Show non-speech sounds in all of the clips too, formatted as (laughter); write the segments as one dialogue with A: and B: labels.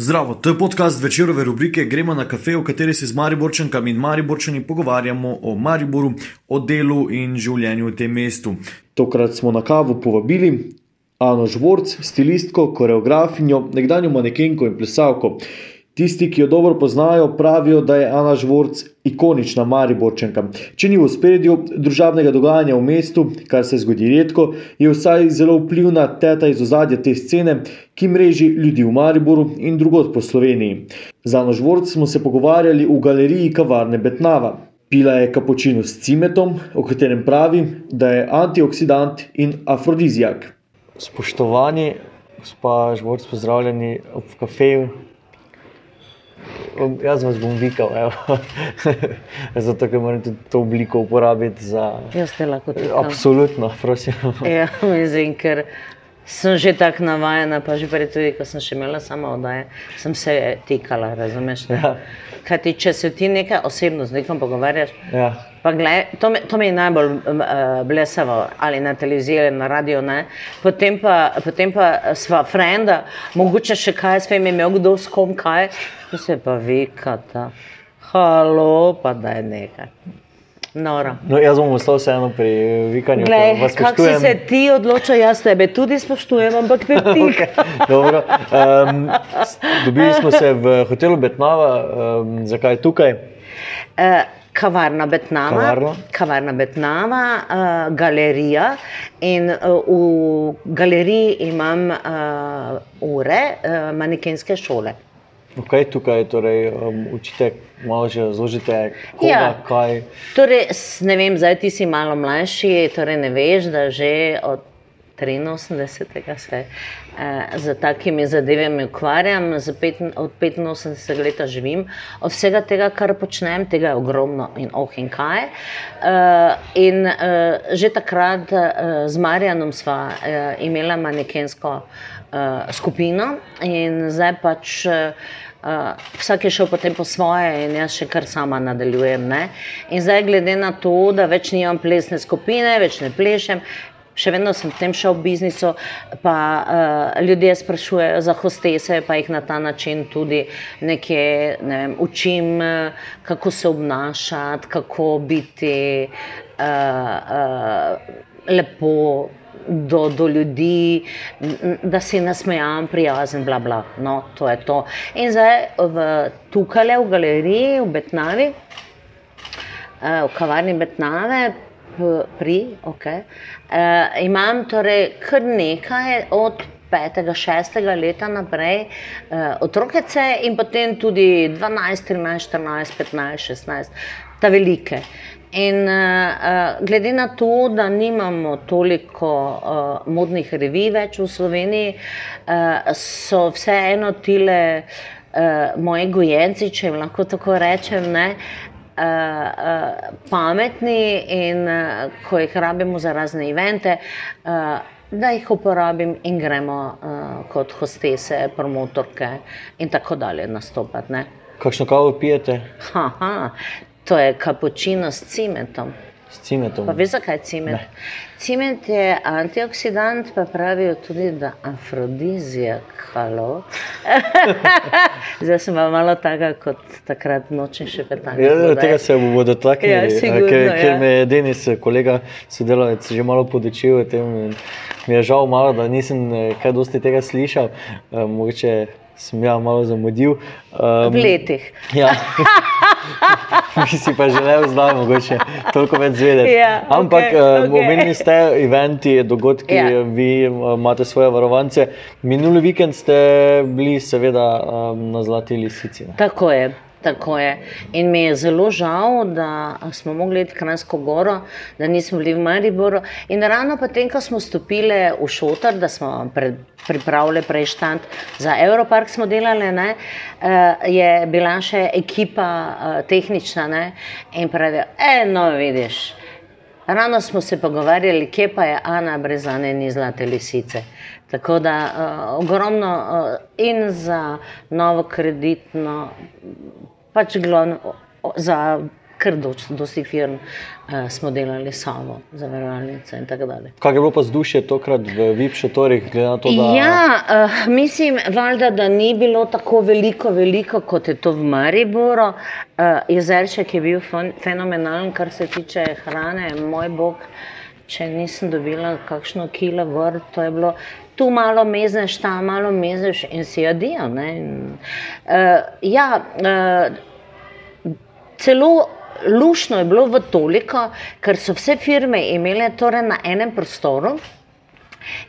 A: Zdravo, to je podcast večerove rubrike Gremo na kafe, v kateri se z Mariborčankami in Mariborčani pogovarjamo o Mariboru, o delu in življenju v tem mestu. Tokrat smo na kavu povabili Ano Žvorc, stilistko, koreografinjo, nekdanjo manekenko in plesalko. Tisti, ki jo dobro poznajo, pravijo, da je Ana Žvorc ikonična Mariborčanka. Če ni v spredju družabnega dogajanja v mestu, kar se zgodi redko, je vsaj zelo vplivna teta iz ozadja te scene, ki mreži ljudi v Mariboru in drugod po Sloveniji. Z Ano Žvorc smo se pogovarjali v galeriji kavarne Betnava. Pila je kapučino s cimetom, o katerem pravi, da je antioksidant in afrodizijak.
B: Spoštovani, gospa Žvorc, pozdravljeni v kafeju. Jaz vas bom vikal, (laughs) zato ker moram tudi to obliko uporabiti za.
C: Jaz te lahko tudi.
B: Absolutno, prosim. (laughs)
C: Ja, mislim, ker sem že tako navajena, pa že prej tudi, ko sem še imela samo oddaje, sem se tikala, razumeš?
B: Ja.
C: Kaj ti, če se ti nekaj osebno z nekom pogovarjaš,
B: Ja.
C: Pa gled, to, me, to mi je najbolj uh, blesavo, ali na televiziji ali na radiju, ne. Potem pa, potem pa sva frenda, mogoče še kaj s tem imel kdo s kom kaj, to se pa vikata. Halo, pa da je nekaj. Nora.
B: No, jaz bom ostal vseeno pri vikanju.
C: kako si se ti odločil, jaz tebe tudi spoštujem, ampak ne (laughs) ti.
B: Dobro. Um, dobili smo se v hotelu Betnava, um, zakaj tukaj?
C: Eh, Kavarna Betnava,
B: Kavarna.
C: kavarna Betnava uh, galerija. In uh, v galeriji imam uh, ure uh, manekenske šole.
B: Okay, tukaj torej, um, učite, malo že razložite, koga,
C: Ja.
B: kaj.
C: Torej, s- ne vem, zdaj ti si malo mlajši, torej ne veš, da že od 83. se eh, z takimi zadevami ukvarjam, pet, od 85 let živim. Od vsega tega, kar počnem, tega je ogromno in oh in kaj. Eh, in eh, že takrat eh, z Marjanom sva eh, imela manekensko eh, skupino in zdaj pač. Eh, Uh, vsak je šel potem po svoje, in jaz še kar sama nadaljujem. Ne? In zdaj, glede na to, da več nimam plesne skupine, več ne plešem, še vedno sem v tem šel v biznisu, pa uh, ljudje sprašujejo za hostese, pa jih na ta način tudi nekje ne vem, učim, uh, kako se obnašati, kako biti uh, uh, lepo do, do ljudi, da si nasmejan, prijazen, bla, bla. No, to je to. In zdaj v, tukaj v galeriji v Betnavi, eh, v kavarni Betnave, pri, okay, eh, imam torej kar nekaj od. 5. 6. leta naprej, uh, otrokece in potem tudi 12, 13, 14, 15, 16, ta velike. In uh, uh, glede na to, da nimamo toliko uh, modnih revij več v Sloveniji, uh, so vseeno tile uh, moji gojenci, če jim lahko tako rečem, ne, uh, uh, pametni in uh, ko jih rabimo za razne evente. Uh, Da jih uporabim in gremo uh, kot hostese, promotorke in tako dalje nastopati. ne.
B: Kakšno kavo pijete
C: Haha, to je kapučino s cimetom.
B: S cimetom?
C: Pa veš, zakaj cimet? Cimet je antioksidant, pa pravijo tudi, da afrodizijak, halo. (laughs) Zdaj sem pa malo taka kot takrat nočni še petnajst.
B: Ja, tega se bomo dotaknili,
C: Ja,
B: eh,
C: sigurno,
B: ker, ker
C: ja.
B: me je Denis, kolega sodelavec, že malo podočil o tem. Mi je žal malo, da nisem eh, kaj dosti tega slišal, Eh, mogoče sem ja malo zamudil. Um,
C: V letih.
B: Ja. (laughs) (laughs) Bi si pa želel zdaj mogoče toliko več zvedeti.
C: Ja,
B: Ampak okay,
C: okej.
B: omenili ste eventi, dogodki,
C: Ja.
B: ja. vi eh, imate svoje varovance. Minuli vikend ste bili seveda um, na Zlati lisici. ne?
C: Tako je. Tako je. In mi je zelo žal, da smo mogli iti v Kranjsko goro, da nismo bili v Mariboru. In ravno potem, ko smo stopili v šotor, da smo pred, pripravili prejštant za Europark, smo delali, ne, eh, je bila še ekipa eh, tehnična ne, in pravijo, eno vidiš. Ravno smo se pogovarjali, kje pa je Ana brez Ane ni zlate lisice. Tako da uh, ogromno uh, in za novo kreditno, pač glavno, o- za kar doč- dosti firm uh, smo delali samo, zavarovalnice in tako dalje.
B: Kaj je bilo pa vzdušje tokrat v VIP šotorih, glede na to, da
C: Ja, uh, mislim, valjda, da ni bilo tako veliko, veliko kot je to v Mariboru. Uh, jezerček je bil fen- fenomenalen, kar se tiče hrane, moj bog. Če nisem dobila kakšno kilo gor, to je bilo tu malo mezneš, tam malo mezneš in si adijo. Uh, ja, uh, celo lušno je bilo v toliko, ker so vse firme imele torej na enem prostoru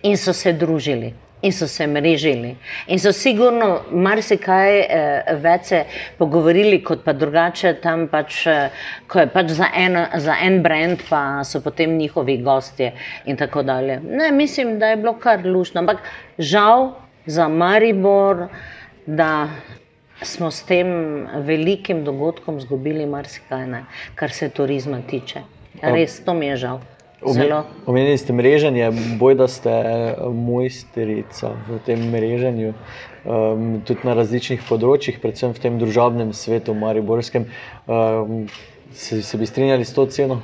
C: in so se družili. In so se mrežili. In so sigurno marsikaj eh, več se pogovorili, kot pa drugače tam, pač, eh, ko je pač za, en, za en brand, pa so potem njihovi gostje in tako dalje. Ne, mislim, da je bilo kar lušno. Ampak žal za Maribor, da smo s tem velikim dogodkom izgubili marsikaj, ne, kar se turizma tiče. Res, to mi je žal.
B: Omenili ste mreženje, boj, da ste mojsterica v tem mreženju, um, tudi na različnih področjih, predvsem v tem družabnem svetu, Mariborskem. Um, se, se bi strinjali s to ceno?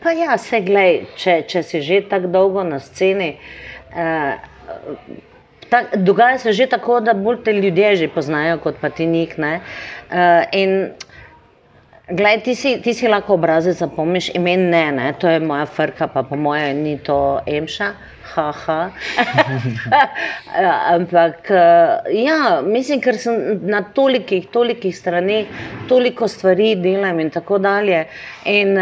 C: Pa ja, se glej, če, če si že tako dolgo na sceni. Uh, Ta, dogaja se že tako, da bolj te ljudje že poznajo, kot pa ti njih. Uh, in Glej, ti, ti si lahko obrazec zapomniš, ime ne, ne, to je moja frka, pa po moje ni to emša, haha. (laughs) Ampak ja, mislim, ker sem na tolikih, tolikih straneh, toliko stvari delam in tako dalje. In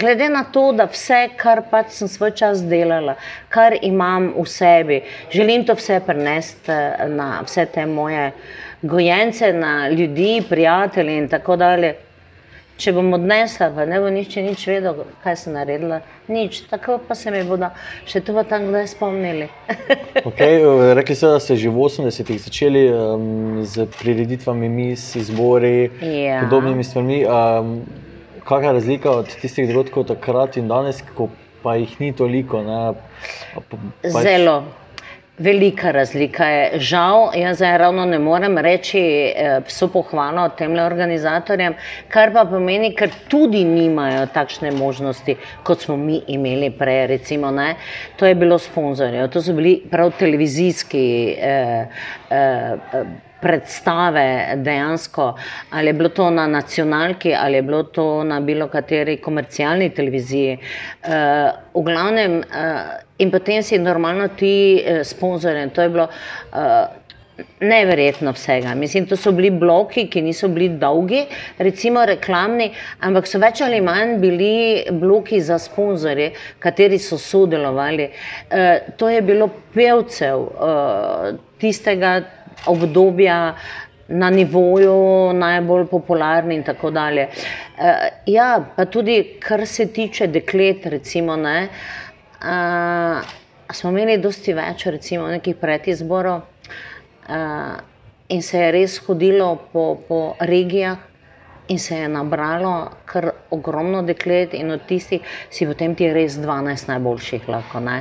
C: glede na to, da vse, kar pač sem svoj čas delala, kar imam v sebi, želim to vse prenesti na vse te moje gojence, na ljudi, prijatelje in tako dalje. Če bom odnesla, pa ne bo nihče nič vedel, kaj sem naredila, nič. Tako pa se mi bodo še tu tam kdaj spomnili. (laughs)
B: okay, rekli ste, da ste že v 80-ih začeli um, z prireditvami, mis, izbori,
C: Ja.
B: podobnimi stvarmi. Um, kakšna je razlika od tistih dogodkov takrat in danes, ko pa jih ni toliko? Ne? Pa- pač-
C: Zelo. Velika razlika je. Žal, jaz zdaj ravno ne morem reči eh, vso pohvalo tem organizatorjem, kar pa pomeni, ker tudi nimajo takšne možnosti, kot smo mi imeli prej. Recimo, ne. to je bilo sponzorjev, to so bili prav televizijski. Eh, eh, predstave dejansko, ali je bilo to na nacionalki, ali je bilo to na bilo kateri komercialni televiziji. Uh, v glavnem, uh, in potem si normalno ti uh, sponzorje, to je bilo. Uh, Neverjetno vsega. Mislim, to so bili bloki, ki niso bili dolgi, recimo reklamni, ampak so več ali manj bili bloki za sponzorje, kateri so sodelovali. E, to je bilo pevcev e, tistega obdobja na nivoju najbolj popularni in tako dalje. E, ja, pa tudi kar se tiče deklet, recimo, ne, a, smo imeli dosti več, recimo, nekih predizborov. Uh, in se je res hodilo po, po regijah, in se je nabralo kar ogromno deklet, in od tistih si potem ti res 12 najboljših lahko. Ne.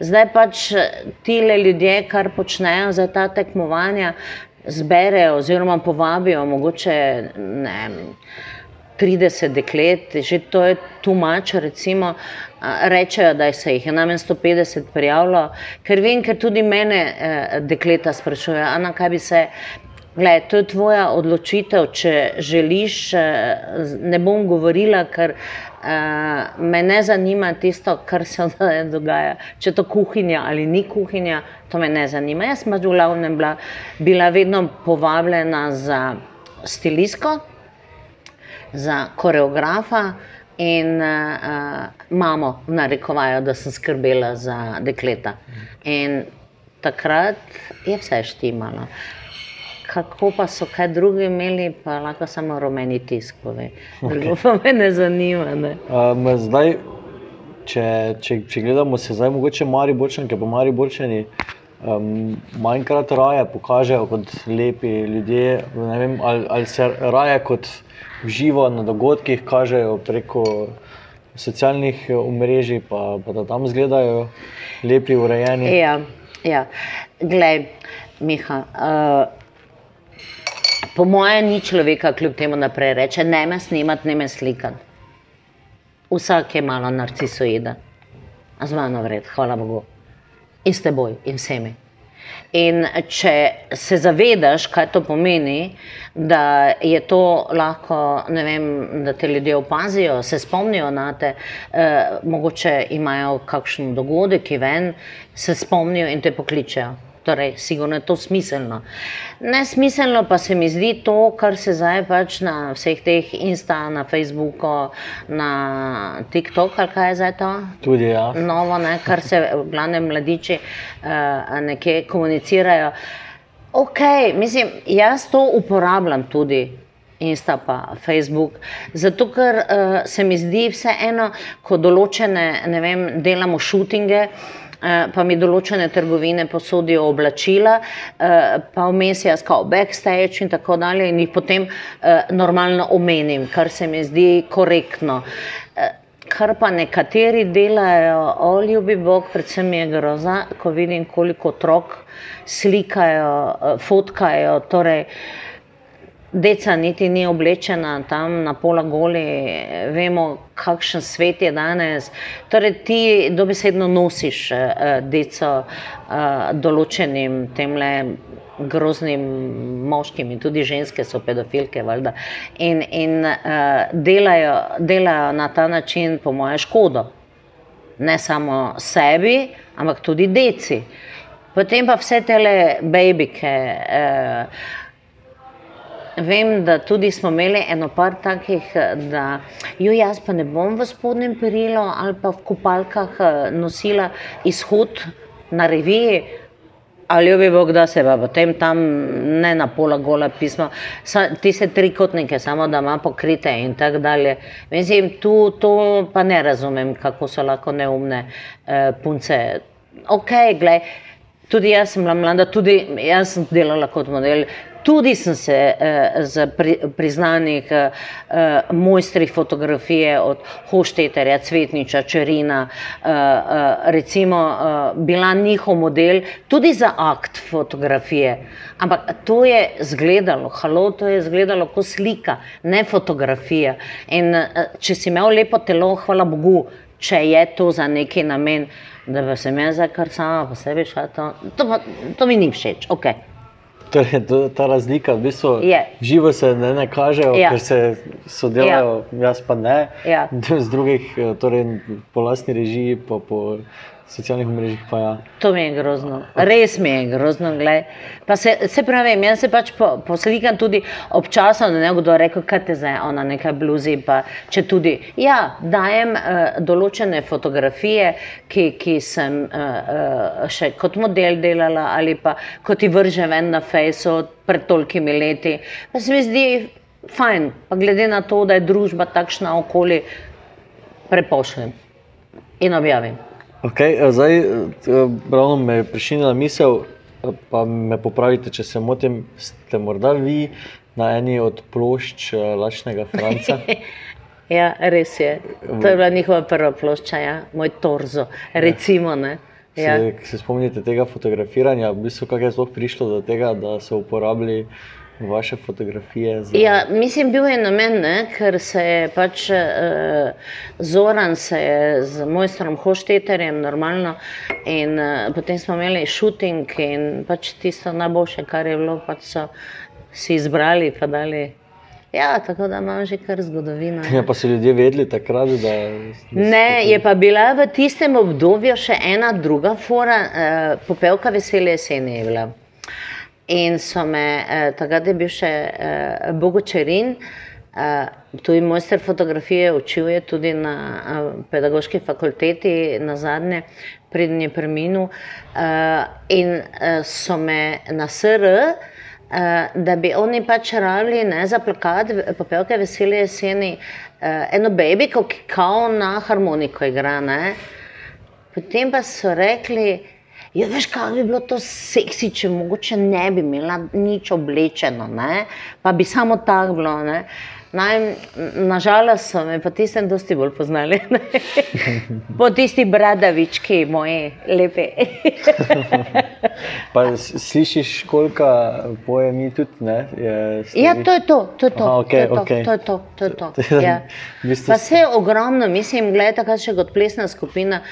C: Zdaj pač ti le ljudje, kar počnejo za ta tekmovanja, zberejo oziroma povabijo mogoče ne. vem, 30 deklet, že to je tumač, recimo, rečejo, da se jih je najmanj 150 prijavilo, ker vem, ker tudi mene eh, dekleta sprašujejo, Ana, kaj bi se. Gled, to je tvoja odločitev, če želiš. z- Ne bom govorila, ker uh, me ne zanima tisto, kar se dogaja. Če je to kuhinja ali ni kuhinja, to me ne zanima. Jaz sem pač v glavnem bila, bila vedno povabljena za stilistko, za koreografa in uh, mamo, narekovajo, da sem skrbela za dekleta. In takrat je vse štimalo. Kako pa so kaj drugi imeli, pa lahko samo rumeni tisk pove. Drugo pa me ne zanima. Ne.
B: Um, zdaj, če, če, če gledamo se zdaj, mogoče Mariborčanke, pa Mariborčani um, manjkrat raje pokažejo kot lepi ljudje, vem, ali, ali se raje kot v živo na dogodkih kažejo preko socialnih eh, omrežij, pa, pa da tam izgledajo lepi, urejeni.
C: Ja, ja. Glej, Miha. Uh, Po mojem, ni človeka, kljub temu naprej reče: ne me snimati, ne me slikati. Vsak je malo narcisoiden, a z mano vred, hvala Bogu. In s teboj, in vsemi. In če se zavedaš, kaj to pomeni, da je to lahko, vem, da te ljudje opazijo, se spomnijo na te, eh, mogoče imajo kakšen dogodek, ki ven, se spomnijo in te pokličejo. Torej, sigurno je to smiselno. Nesmiselno pa se mi zdi to, kar se zdaj pač na vseh teh Insta, na Facebooku, na TikTok, ali kaj je zdaj to?
B: Tudi ja.
C: Novo, ne, kar se v glavnem mladiči uh, nekje komunicirajo. Ok, mislim, jaz to uporabljam tudi. Insta pa Facebook. Zato, ker uh, se mi zdi vseeno, ko določene, ne vem, delamo šutinge, uh, pa mi določene trgovine posodijo oblačila, eh, pa vmes jaz kao backstage in tako dalje in jih potem eh, normalno omenim, kar se mi zdi korektno. Kar pa nekateri delajo, o ljubi Bog, predvsem je groza, ko vidim, koliko otrok slikajo, fotkajo. Torej, Deca niti ni oblečena tam na pola goli, vemo, kakšen svet je danes. Torej, ti dobesedno nosiš uh, deco uh, določenim temle groznim moškim in tudi ženske so pedofilke, valjda. In, in uh, delajo, delajo na ta način, po moje, škodo. Ne samo sebi, ampak tudi deci. Potem pa vse tele babike. Uh, Vem, da tudi smo imeli eno par takih, da jo jaz pa ne bom v spodnjem perilu ali pa v kopalkah eh, nosila izhod na reviji. Ali bi Bog da se pa potem tam ne na pola gola pisma, ti se trikotnike samo da ima pokrite in tako dalje. Mislim, tu to pa ne razumem, kako so lahko neumne eh, punce. Ok, gledaj, tudi jaz sem bila mlada, tudi jaz sem delala kot model, Tudi sem se eh, z pri, priznanih eh, mojstrih fotografije od Hošteterja, Cvetniča, Čerina, eh, eh, recimo eh, bila njihov model tudi za akt fotografije. Ampak to je izgledalo, halo, to je izgledalo kot slika, ne fotografija. In eh, če si imel lepo telo, hvala Bogu, če je to za neki namen, da bi se me zdaj kar sama po sebi šla, to, to, to mi ni všeč. Okay.
B: Torej, to, ta razlika, v bistvu,
C: je.
B: živo se ne, ne kažejo,
C: Ja.
B: ker se sodelujejo, jaz pa ne.
C: Ja. (laughs)
B: Z drugih, eh, torej po lastni režiji, pa po socialnih mrežah. Ja.
C: To mi je grozno, res mi je grozno. Se, se pravi, jaz se pač po, poslikam tudi občasno, da ne bo kdo rekel, kaj te zdaj, ona nekaj bluzi. Pa, če tudi, ja, dajem uh, določene fotografije, ki, ki sem uh, uh, še kot model delala ali pa kot ti vržem ven na Facebooku pred tolkimi leti. Pa se mi zdi fajn, pa glede na to, da je družba takšna okoli, prepošljem in objavim.
B: Okay, zdaj, eh, ravno me je prišla misel, pa me popravite, če se motim. Ste morda vi na eni od plošč eh, Lačnega Franca? (laughs)
C: Ja, res je. To je bila njihova prva plošča, ja. moj torzo. Recimo, ne. Ja.
B: Se, se spomnite tega fotografiranja, v bistvu, kako je sploh prišlo do tega, da so uporabili vaše fotografije? Za...
C: Ja, mislim, bil je namen, ne, ker se je pač uh, Zoran se je z mojstrom Hošteterjem normalno in uh, potem smo imeli šuting in pač tisto najboljše, kar je bilo, pač so si izbrali pa dali. Ja, tako da imam že kar zgodovino.
B: Ja, pa so ljudje vedeli takrat, da. da
C: Ne, je pa bila v tistem obdobju še ena druga fora, uh, popevka vesele jeseni je bila. In so me, uh, takrat je bil še uh, Bogočerin, uh, tudi mojster fotografije, učil je tudi na uh, pedagoški fakulteti na zadnje, preden je preminil. Uh, in uh, so me na SR. Uh, da bi oni pač rabili ne, za plakat, popevke vesele jeseni, uh, eno babiko, ki kao na harmoniko igra. Ne. Potem pa so rekli, Ja, veš, kaj bi bilo to seksi, če mogoče ne bi imela nič oblečeno, ne? pa bi samo tako bilo. Ne? Naj, nažalost so me pa tistem dosti bolj poznali. ne. (laughs) po tisti bradavički, moji lepi. (laughs)
B: Pa slišiš, koliko poje mi tudi, ne? Je,
C: ja, to je to, to je to.
B: Aha, okej,
C: to, je to
B: okej.
C: to je to, to je to.
B: To (laughs)
C: Ja.
B: v bistvu
C: Pa je ogromno, mislim, gledaj, takrat še kot plesna skupina.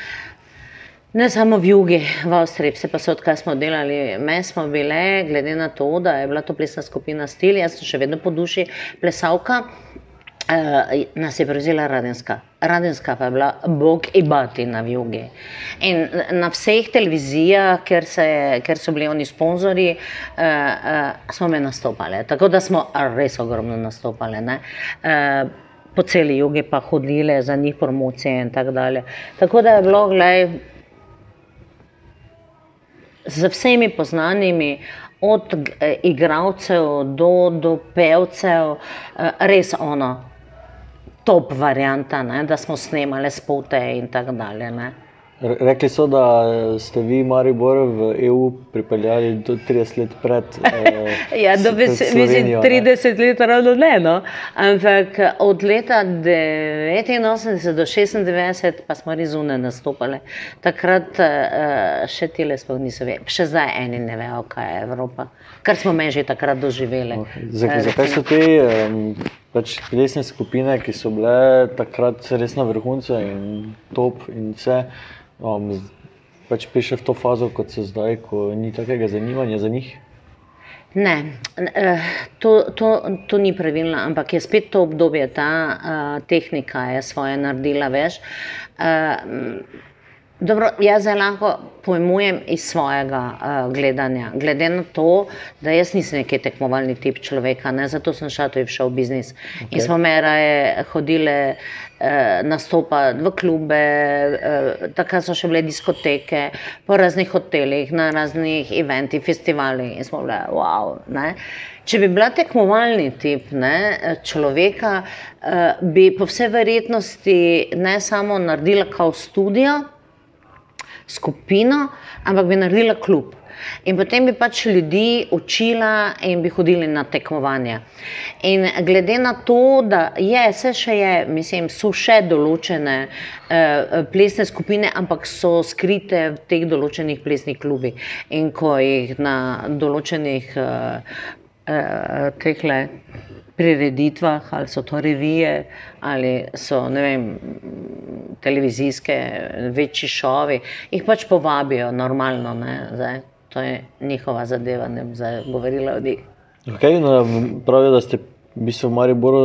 C: Ne samo v jugi, v Avstriji, vse pa so odkar smo delali. Me smo bile, glede na to, da je bila to plesna skupina Stil, jaz sem še vedno po duši plesalka. Uh, nas je prevzela Radenska. Radenska pa je bila bog in batina v jugi. In na vseh televizijah, ker, se, ker so bili oni sponzorji, uh, uh, smo me nastopali. Tako da smo res ogromno nastopali. ne. Uh, po celi jugi pa hodile za njih promocije in tako dalje. Tako da je bilo, gledaj, z vsemi poznanimi, od eh, igralcev do, do pevcev, eh, res ono, top varianta, ne, da smo snemali spote in tako dalje. Ne.
B: Re- Rekli so, da ste vi Maribor v EU pripeljali do 30 let pred. eh, (laughs)
C: Ja, da bi se, mislim,
B: Slovenijo, ne.
C: 30 let ravno ne, no. ampak od leta 89 do 96 pa smo res zunaj nastopali. Takrat uh, še tile sploh niso vedeli, še zdaj eni ne vejo, kaj je Evropa, kar smo me že takrat doživeli.
B: Zakaj,
C: Eh,
B: zakaj so te um, pač plesne skupine, ki so bile takrat res na vrhuncu in top in vse, um, pač prišle v to fazo, kot so zdaj, ko ni takega zanimanja za njih?
C: Ne, eh, to, to, to ni pravilno, ampak je spet to obdobje, ta uh, tehnika je svoje naredila, veš. Uh, Dobro, jaz zdaj lahko pojmujem iz svojega uh, gledanja. Glede na to, da jaz nisem neki tekmovalni tip človeka, ne, zato sem šla tudi v šov biznis. Okay. In smo me raje hodile uh, nastopati v klube, uh, takrat so še bile diskoteke, po raznih hotelih, na raznih eventih, festivalih in smo bile wow. Ne. Če bi bila tekmovalni tip ne, človeka, uh, bi po vsej verjetnosti ne samo naredila kao študijo, skupino, ampak bi naredila klub. In potem bi pač ljudi učila in bi hodili na tekmovanja. In glede na to, da je, vse še je, mislim, so še določene uh, plesne skupine, ampak so skrite v teh določenih plesnih klubih. In ko jih na določenih uh, uh, tehle prireditvah, ali so to revije, ali so vem, televizijske večji šovi, jih pač povabijo normalno. Ne, zdaj, to je njihova zadeva, ne bom zdaj govorila o njih.
B: Okay, no, pravijo, da ste v bistvu v Mariboru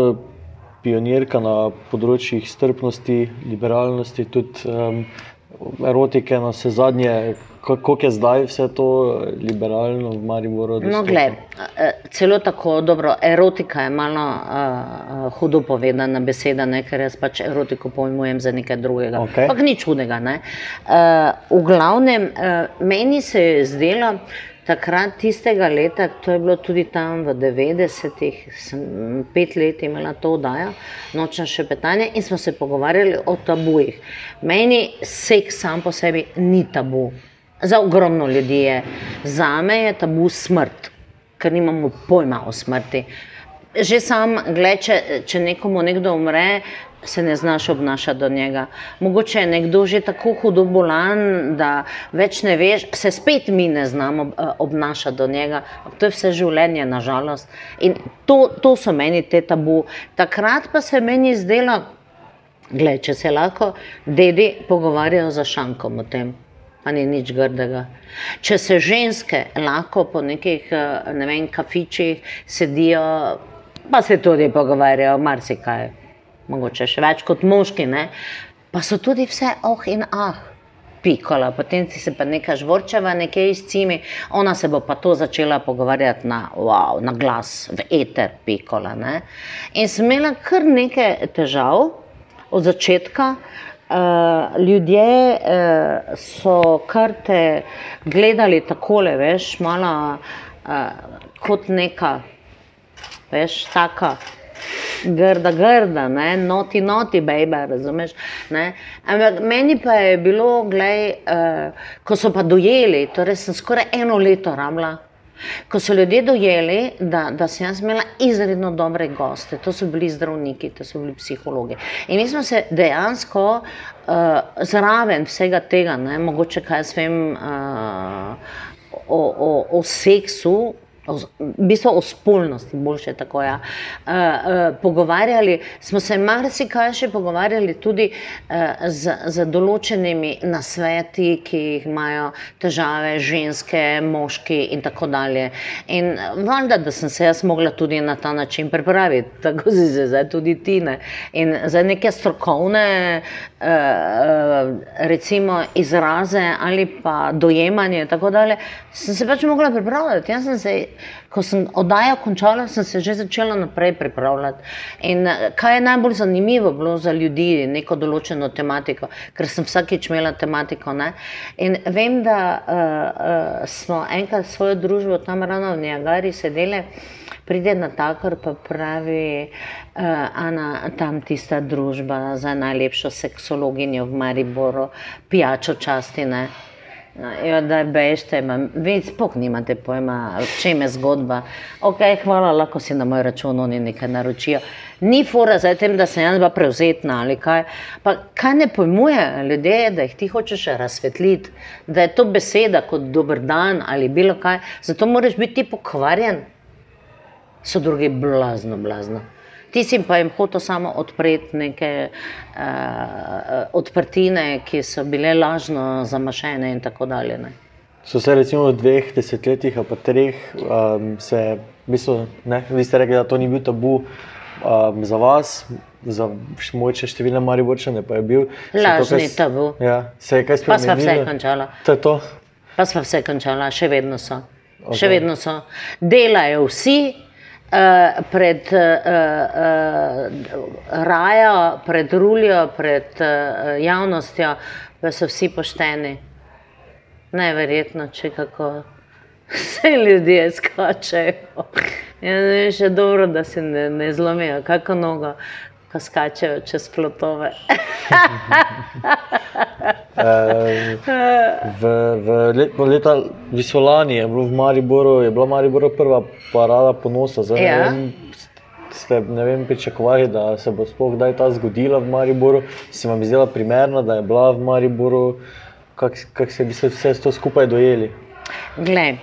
B: pionirka na področjih strpnosti, liberalnosti, tudi um, erotike, na vse zadnje. Kako je zdaj vse to liberalno v Mariboru?
C: No,
B: dostopno?
C: gled, celo tako dobro, erotika je malo uh, hudo povedana beseda, ne, ker jaz pač erotiko pojmujem za nekaj drugega. Ampak nič hudega. ne. Uh, v glavnem, uh, meni se je zdelo, takrat tistega leta, to je bilo tudi tam v 90-ih, sem pet let imela to oddajo, nočna šepetanja in smo se pogovarjali o tabujih. Meni seks sam po sebi ni tabu. Za ogromno ljudi je. Za me je tabu smrt, ker nimamo pojma o smrti. Že sam, gled, če, če nekomu nekdo umre, se ne znaš obnašati do njega. Mogoče je nekdo že tako hudo bolan, da več ne veš, se spet mi ne znamo eh, obnašati do njega. To je vse življenje, nažalost. In to, to so meni te tabu. Takrat pa se meni zdelo, gled, če se lahko dedi pogovarjajo za šankom o tem. Pa ni nič grdega. Če se ženske lahko po nekih eh, ne vem, kafičih sedijo, pa se tudi pogovarjajo, marsikaj, mogoče še več kot moški, ne? pa so tudi vse oh in ah. Pikola, potem si se pa neka žvorčeva nekje izcimi, ona se bo pa to začela pogovarjati na, wow, na glas, v eter, pikola. Ne? In sem imela kar nekaj težav od začetka. Uh, ljudje uh, so kar te gledali takole, veš, malo uh, kot neka, veš, taka grda, grda, ne, noti, noti, baby, razumeš. Ne? Ampak meni pa je bilo, glej, uh, ko so pa dojeli, torej sem skoraj eno leto rabila. Ko so ljudje dojeli, da, da sem jaz imela izredno dobre goste, to so bili zdravniki, to so bili psihologi. In mi smo se dejansko uh, zraven vsega tega, ne, mogoče kaj jaz vem uh, o, o, o seksu, v bistvu o spolnosti, boljše tako. Ja. Uh, uh, pogovarjali smo se marsikaj še pogovarjali tudi uh, z, z določenimi nasveti, ki jih imajo težave ženske, moški in tako dalje. In valjda, da sem se jaz mogla tudi na ta način pripraviti, tako se zdaj tudi ti. Ne. In za neke strokovne uh, recimo izraze ali pa dojemanje in tako dalje, sem se pač mogla pripravljati. Jaz sem se ko sem oddajo končala, sem se že začela naprej pripravljati. In eh, kaj je najbolj zanimivo bilo za ljudi, neko določeno tematiko, ker sem vsakeč imela tematiko. Ne? In vem, da uh, uh, smo enkrat svojo družbo tam ravno v Niagari sedeli. Pride na takor, pa pravi, uh, Ana, tam tista družba za najlepšo seksologinjo v Mariboru, pijačo časti. Ne? Ja, da bežte, vi spok nimate pojma, v čem je zgodba. Ok, hvala, lahko si na moj račun oni nekaj naročijo. Ni fora za tem, da sem jaz bila prevzetna ali kaj. Pa kaj ne pojmuje ljudje, da jih ti hočeš razsvetliti, da je to beseda kot dober dan ali bilo kaj. Zato moraš biti pokvarjen. So drugi blazno, blazno. Ti si pa jim hotel samo odpreti neke uh, odprtine, ki so bile lažno zamašene in tako dalje. Ne.
B: So se recimo v dveh desetletjih, pa treh, um, se, v bistvu, ne, vi ste rekli, da to ni bil tabu um, za vas, za moče številne mariborčane, pa je bil.
C: Lažni kaj, tabu.
B: Ja, se je kaj spremenilo?
C: Pa smo vse končala.
B: To je to?
C: Pa smo vse končala, še vedno so. Okay. Še vedno so. Delajo vsi, pred uh, uh, rajo, pred ruljo, pred uh, javnostjo, pa so vsi pošteni. Najverjetno, če kako (laughs) se ljudje skačejo. Ja, ne, še dobro, da se ne, ne zlomijo, kako nogo, ko skačejo čez plotove. (laughs)
B: v, v let, leta Visolani je bilo v Mariboru, je bila Maribor prva parada ponosa. Zdaj, ja. ne vem, ste ne vem, pričakovali, da se bo sploh kdaj ta zgodila v Mariboru. Se vam je zdela primerna, da je bila v Mariboru, kako kak se bi se vse to skupaj dojeli?
C: Glej,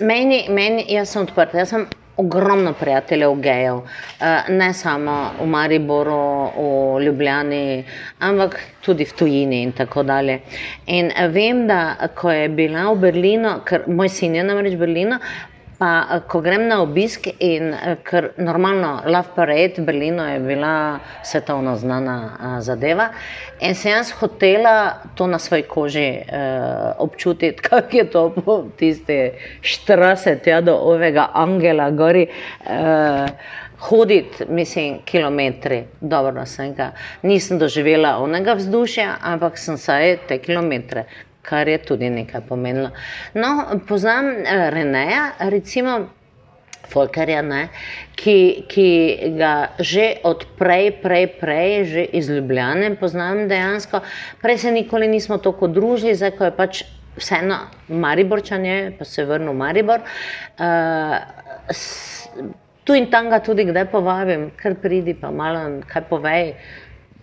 C: meni, meni, jaz sem odprt. Jaz sem ogromno prijateljev gejev, eh, ne samo v Mariboru, v Ljubljani, ampak tudi v tujini in tako dalje. In vem, da ko je bila v Berlinu, ker moj sin je namreč v Berlinu, pa eh, ko grem na obisk in eh, ker normalno Love Parade v Berlinu je bila svetovno znana a, zadeva in sem jaz hotela to na svoji koži uh, občutiti, (laughs) kako je to po tiste 40 ja, do ovega angela gori. Uh, Hoditi, mislim, kilometri, dobro, sem ga. Nisem doživela onega vzdušja, ampak sem saj te kilometre kar je tudi nekaj pomenilo. No, poznam uh, Reneja, recimo. Folkerja, ne, ki, ki ga že od prej, prej, že iz Ljubljana poznam dejansko. Prej se nikoli nismo tako družili, zdaj ko je pač vseeno Mariborčanje, pa se vrnil v Maribor. Uh, s, tu in tam ga tudi kdaj povabim, kar pridi, pa malo kaj povej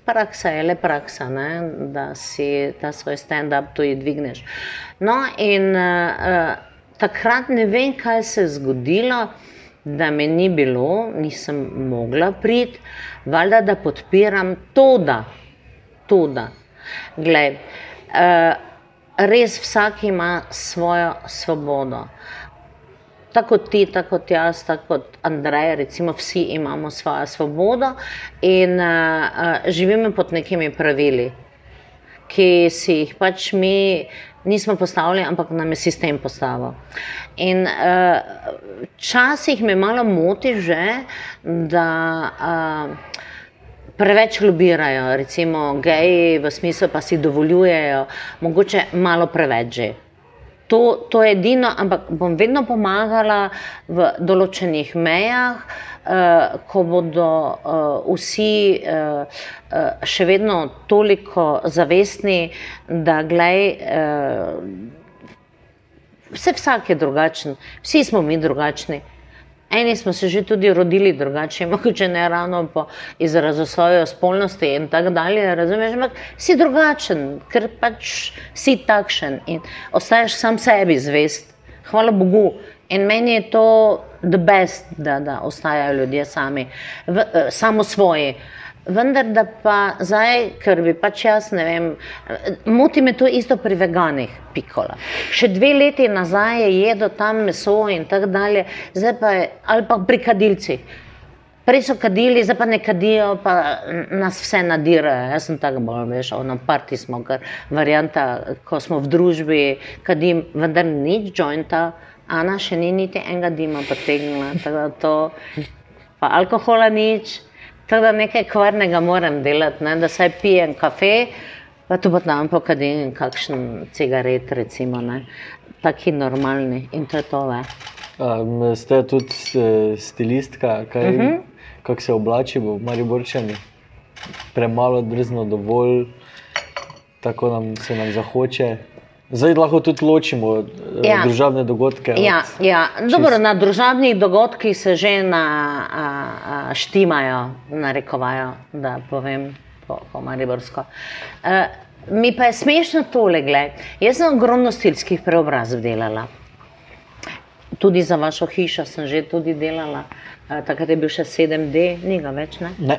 C: praksa je le praksa, ne? da si ta svoj stand-up tudi dvigneš. No, in uh, takrat ne vem, kaj se je zgodilo, da me ni bilo, nisem mogla priti, valjda, da podpiram to, da, to, da. Glej, uh, res vsak ima svojo svobodo tako ti, tako jaz, tako Andrej, recimo vsi imamo svojo svobodo in uh, živimo pod nekimi pravili, ki si jih pač mi nismo postavili, ampak nam je sistem postavil. In včasih uh, me malo moti že, da uh, preveč lobirajo, recimo geji v smislu pa si dovoljujejo, mogoče malo preveč že. To, to je edino, ampak bom vedno pomagala v določenih mejah, uh, ko bodo uh, vsi uh, uh, še vedno toliko zavestni, da glej. Uh, Vse vsak je drugačen, vsi smo mi drugačni. Eni smo se že tudi rodili drugače, (laughs) mogoče ne ravno po izrazu svoje spolnosti in tako dalje. Razumeš, ampak si drugačen, ker pač si takšen in ostaješ sam sebi zvest. Hvala Bogu. In meni je to the best, da, da ostajajo ljudje sami, v, uh, samo svoji. Uh, vendar da pa zdaj, ker bi pač jaz ne vem, moti me to isto pri veganih, pikola. Še dve leti nazaj je jedel tam meso in tako dalje, zdaj pa je, ali pa pri kadilcih. Prej so kadili, zdaj pa ne kadijo, pa nas vse nadirajo. Jaz sem tako bolj, veš, na parti smo, ker varianta, ko smo v družbi, kadim, vendar nič jointa, Ana še ni niti enega dima potegnila, tako da to, pa alkohola nič. Tako da nekaj kvarnega moram delati, ne? da saj pijem kafe, pa tu pa tam pokadim kakšen cigaret, recimo, ne? taki normalni in to je to.
B: Um, ste tudi eh, stilistka, kaj, uh mhm. -huh. kako se oblači v Mariborčani? Premalo, drzno, dovolj, tako nam se nam zahoče. Zdaj lahko tudi ločimo eh, ja. družabne dogodke.
C: Ja, ja. Dobro, na družabnih dogodkih se že na, a, a, štimajo, narekovajo, da povem po, po Mariborsko. E, mi pa je smešno tole, gled. jaz sem ogromno stilskih preobrazb delala. Tudi za vašo hišo sem že tudi delala, e, takrat je bil še 7D, ni ga več. Ne?
B: ne.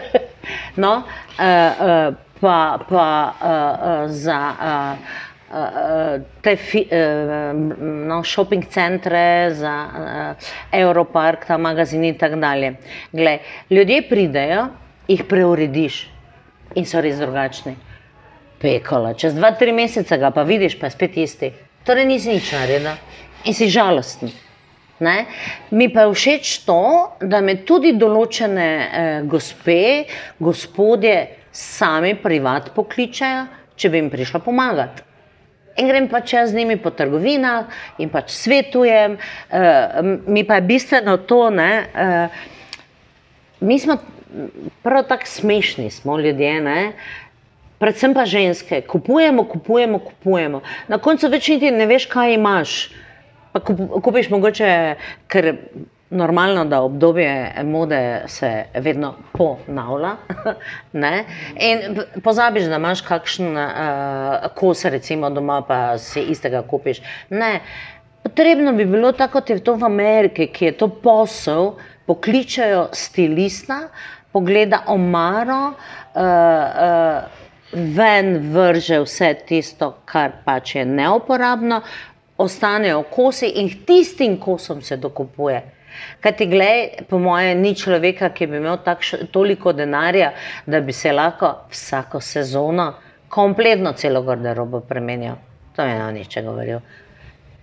B: (laughs)
C: no, e, e, pa, pa e, e, za. E, te fi, no, shopping centre, za uh, Europark, ta magazin in tako dalje. Gle, ljudje pridejo, jih preurediš in so res drugačni. Pekola, čez dva, tri mesece ga pa vidiš, pa je spet isti. Torej nisi nič naredil in si žalosten. Ne? Mi pa je všeč to, da me tudi določene eh, gospe, gospodje sami privat pokličajo, če bi jim prišla pomagati. In grem pač z njimi po trgovinah in pač svetujem. Uh, mi pa je bistveno to, da uh, mi smo prav tako smešni, smo ljudje. Ne? Predvsem pa ženske, kupujemo, kupujemo, kupujemo. Na koncu več niti ne veš, kaj imaš. Pa kupiš mogoče, ker normalno, da obdobje mode se vedno ponavlja. (laughs) In pozabiš, da imaš kakšen uh, kos, recimo doma, pa si istega kupiš. Ne. Potrebno bi bilo tako, kot je to v Ameriki, ki je to posel, pokličajo stilista, pogleda omaro, uh, uh, ven vrže vse tisto, kar pač je neuporabno, ostanejo kosi in tistim kosom se dokupuje. Kaj ti gledaj, po mojem, ni človeka, ki bi imel takš, toliko denarja, da bi se lahko vsako sezono kompletno celo garderobo premenil. To je eno niče govoril.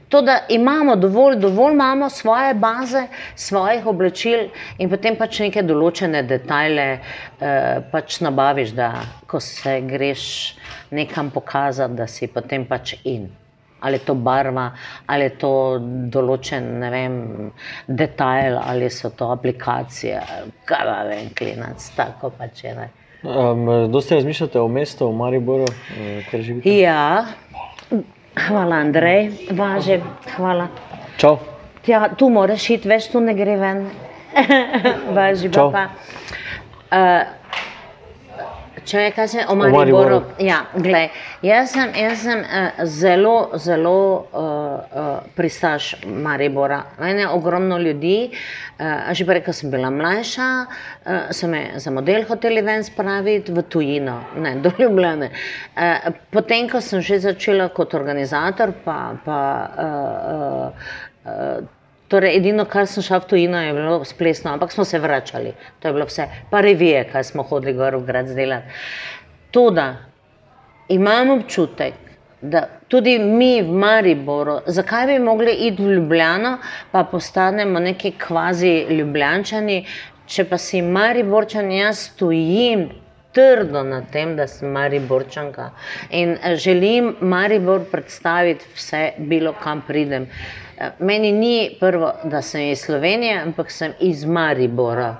C: To, da imamo dovolj, dovolj imamo svoje baze, svojih oblačil in potem pač neke določene detajle eh, pač nabaviš, da ko se greš nekam pokazati, da si potem pač in ali je to barva, ali je to določen vem, detajl, ali so to aplikacije, kaj pa vem, klinac, tako pač je.
B: Um, dosti razmišljate o mestu v Mariboru, eh, kjer živite?
C: Ja, hvala Andrej, važe, hvala.
B: Čau.
C: Tja, tu moraš iti, veš, tu ne gre ven. (laughs) važi, pa. Uh, Če je kaj se o Mariboru. Ja, glej, jaz sem, jaz sem uh, zelo, zelo uh, uh, pristaš Maribora. Mene je ogromno ljudi. Uh, že prej, ko sem bila mlajša, uh, so me za model hoteli ven spraviti v tujino, ne (laughs) do Ljubljane. Uh, potem, ko sem že začela kot organizator, pa. pa uh, uh, uh, Torej, edino, kar sem šel v tujino, je bilo splesno, ampak smo se vračali, to je bilo vse, pa revije, kaj smo hodili gor v grad zdelati. To, da imamo občutek, da tudi mi v Mariboru, zakaj bi mogli iti v Ljubljano, pa postanemo neki kvazi ljubljančani, če pa si Mariborčani, jaz stojim trdo na tem, da sem Mariborčanka in eh, želim Maribor predstaviti vse, bilo kam pridem. Eh, meni ni prvo, da sem iz Slovenije, ampak sem iz Maribora.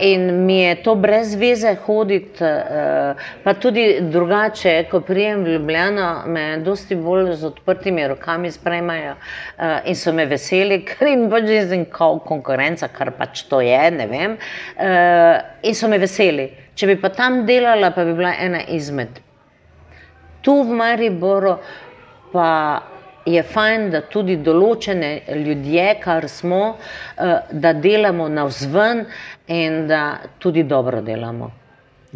C: In mi je to brez veze hoditi, eh, pa tudi drugače, ko prijem v Ljubljano, me dosti bolj z odprtimi rokami sprejmajo eh, in so me veseli, (laughs) ker jim pač jezdim kao konkurenca, kar pač to je, ne vem. Eh, in so me veseli. Če bi pa tam delala, pa bi bila ena izmed. Tu v Mariboru pa je fajn, da tudi določene ljudje, kar smo, da delamo navzven in da tudi dobro delamo.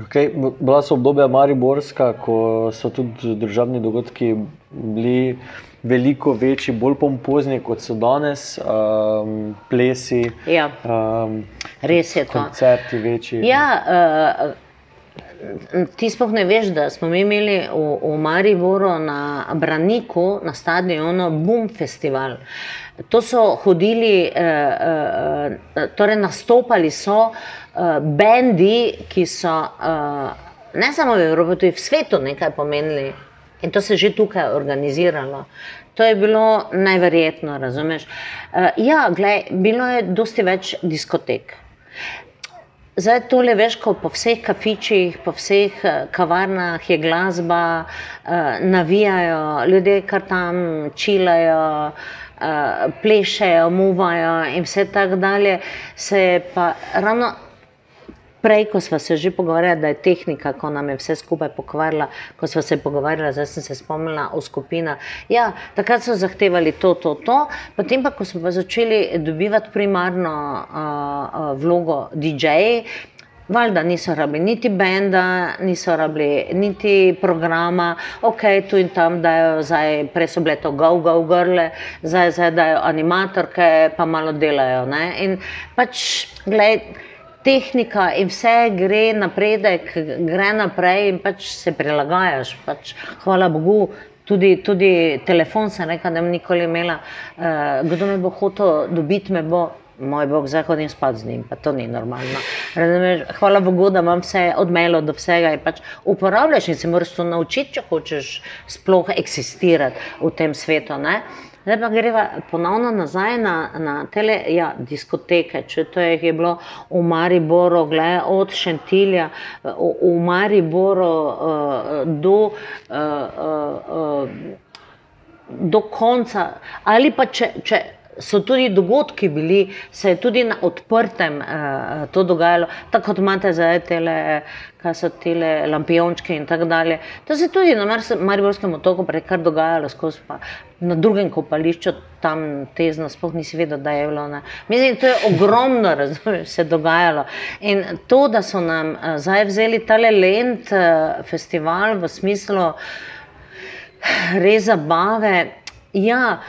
B: Okay. Bila so obdobja Mariborska, ko so tudi državni dogodki bili veliko večji, bolj pompozni kot so danes, um, plesi.
C: Ja.
B: Um,
C: Res je to.
B: Koncerti večji.
C: Ja, uh, Ti sploh ne veš, da smo imeli v, v Mariboru na Braniku, na stadionu, Boom Festival. To so hodili, eh, eh, torej nastopali so eh, bendi, ki so eh, ne samo v Evropi, tudi v svetu nekaj pomenili. In to se je že tukaj organiziralo. To je bilo najverjetno, razumeš? Eh, ja, gled, bilo je dosti več diskotek. Zdaj tole veš, ko po vseh kafičih, po vseh eh, kavarnah je glasba, eh, navijajo, ljudje kar tam čilajo, eh, plešejo, muvajo in vse tako dalje, se je pa ravno prej, ko smo se že pogovarjali, da je tehnika, ko nam je vse skupaj pokvarila, ko smo se pogovarjali, zdaj sem se spomnila o skupinah. Ja, takrat so zahtevali to, to, to, potem pa, ko smo pa začeli dobivati primarno uh, uh, vlogo DJ-ji. Valjda niso rabili niti benda, niso rabili niti programa, ok, tu in tam dajo, zdaj so bile to go-go grle, zdaj, zdaj dajo animatorke, pa malo delajo. Ne? In pač, gledaj tehnika in vse gre napredek, gre naprej in pač se prilagajaš. Pač, hvala Bogu, tudi, tudi telefon sem rekel, da bom nikoli imela. Uh, kdo me bo hotel dobiti, me bo. Moj bog, zdaj hodim spat z njim, pa to ni normalno. Razumeš, hvala Bogu, da imam vse odmelo do vsega in pač uporabljaš in se moraš to naučiti, če hočeš sploh eksistirati v tem svetu. Ne? Zdaj pa greva ponovno nazaj na, na te ja, diskoteke. Če to je, je bilo v Mariboru, gled, od Šentilja v, v Mariboru uh, do, uh, uh, uh, do konca, ali pa če. če so tudi dogodki bili, se je tudi na odprtem uh, to dogajalo, tako kot imate zdaj tele, kaj so tele lampiončke in tako dalje. To se je tudi na Mariborskem otoku prej kar dogajalo, skozi pa na drugem kopališču tam tezno, spoh nisi vedel, da je bilo. Ne. Mislim, to je ogromno, (laughs) razumeš, se dogajalo. In to, da so nam uh, zdaj vzeli tale lent uh, festival v smislu res zabave, ja,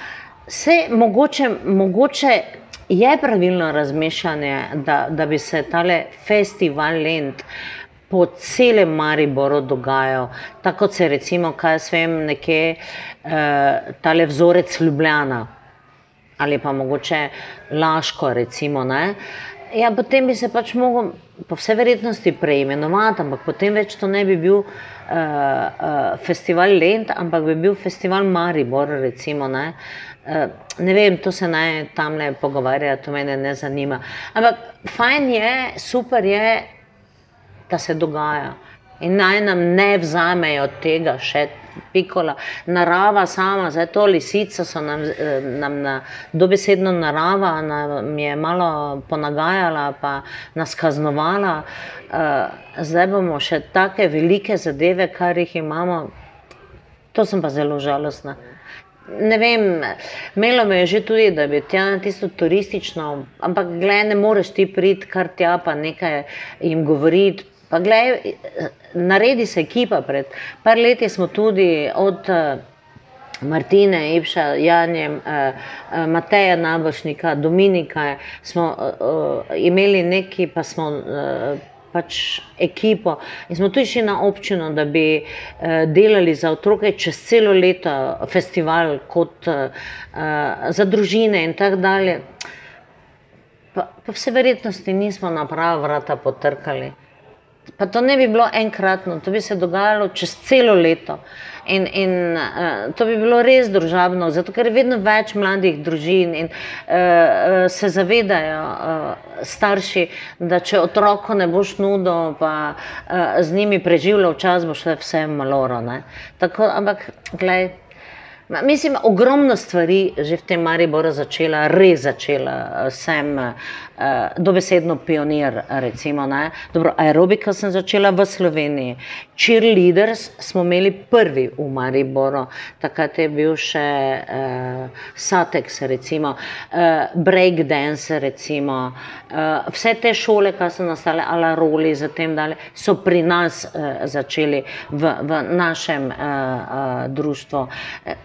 C: Vse mogoče, mogoče je pravilno razmišljanje, da, da bi se tale festival Lend po celem Mariboru dogajal. Tako se recimo, kaj jaz vem, nekje eh, tale vzorec Ljubljana ali pa mogoče Laško, recimo. Ne? Ja, potem bi se pač mogel po vsej verjetnosti preimenovati, ampak potem več to ne bi bil uh, uh, festival Lend, ampak bi bil festival Maribor, recimo. Ne? Eh, ne vem, to se naj tam ne pogovarja, to me ne zanima. Ampak fajn je, super je, da se dogaja. In naj nam ne vzamejo tega še pikola. Narava sama, zdaj to lisica so nam, eh, nam na dobesedno narava, nam je malo ponagajala, pa nas kaznovala. Uh, zdaj bomo še take velike zadeve, kar jih imamo. To sem pa zelo žalostna. Ne vem, imelo me je že tudi, da bi tja na tisto turistično, ampak gledaj, ne moreš ti priti kar tja, pa nekaj jim govoriti. Pa gledaj, naredi se ekipa pred. Par leti smo tudi od Martine, Ipša, Janjem, Mateja Nabošnika, Dominika, smo imeli neki, pa smo pač ekipo. In smo tudi šli na občino, da bi uh, delali za otroke čez celo leto, festival, kot uh, za družine in tako dalje. Pa, pa vse verjetnosti nismo na prava vrata potrkali. Pa to ne bi bilo enkratno, to bi se dogajalo čez celo leto. In, in uh, to bi bilo res družabno, zato ker vedno več mladih družin in uh, se zavedajo uh, starši, da če otroku ne boš nudil, pa uh, z njimi preživljal čas, boš vse maloro. Tako, ampak, gledaj. Mislim, ogromno stvari že v tem Mariboru začela, res začela. Sem uh, dobesedno pionir. Recimo, Dobro, aerobiko sem začela v Sloveniji. Cheerleaders smo imeli prvi v Mariboru, takrat je bil še uh, Satex, recimo, uh, breakdance. Recimo. Uh, vse te šole, ki so nastale, ala roli, zatem dalje, so pri nas uh, začeli v, v našem uh, uh, društvu.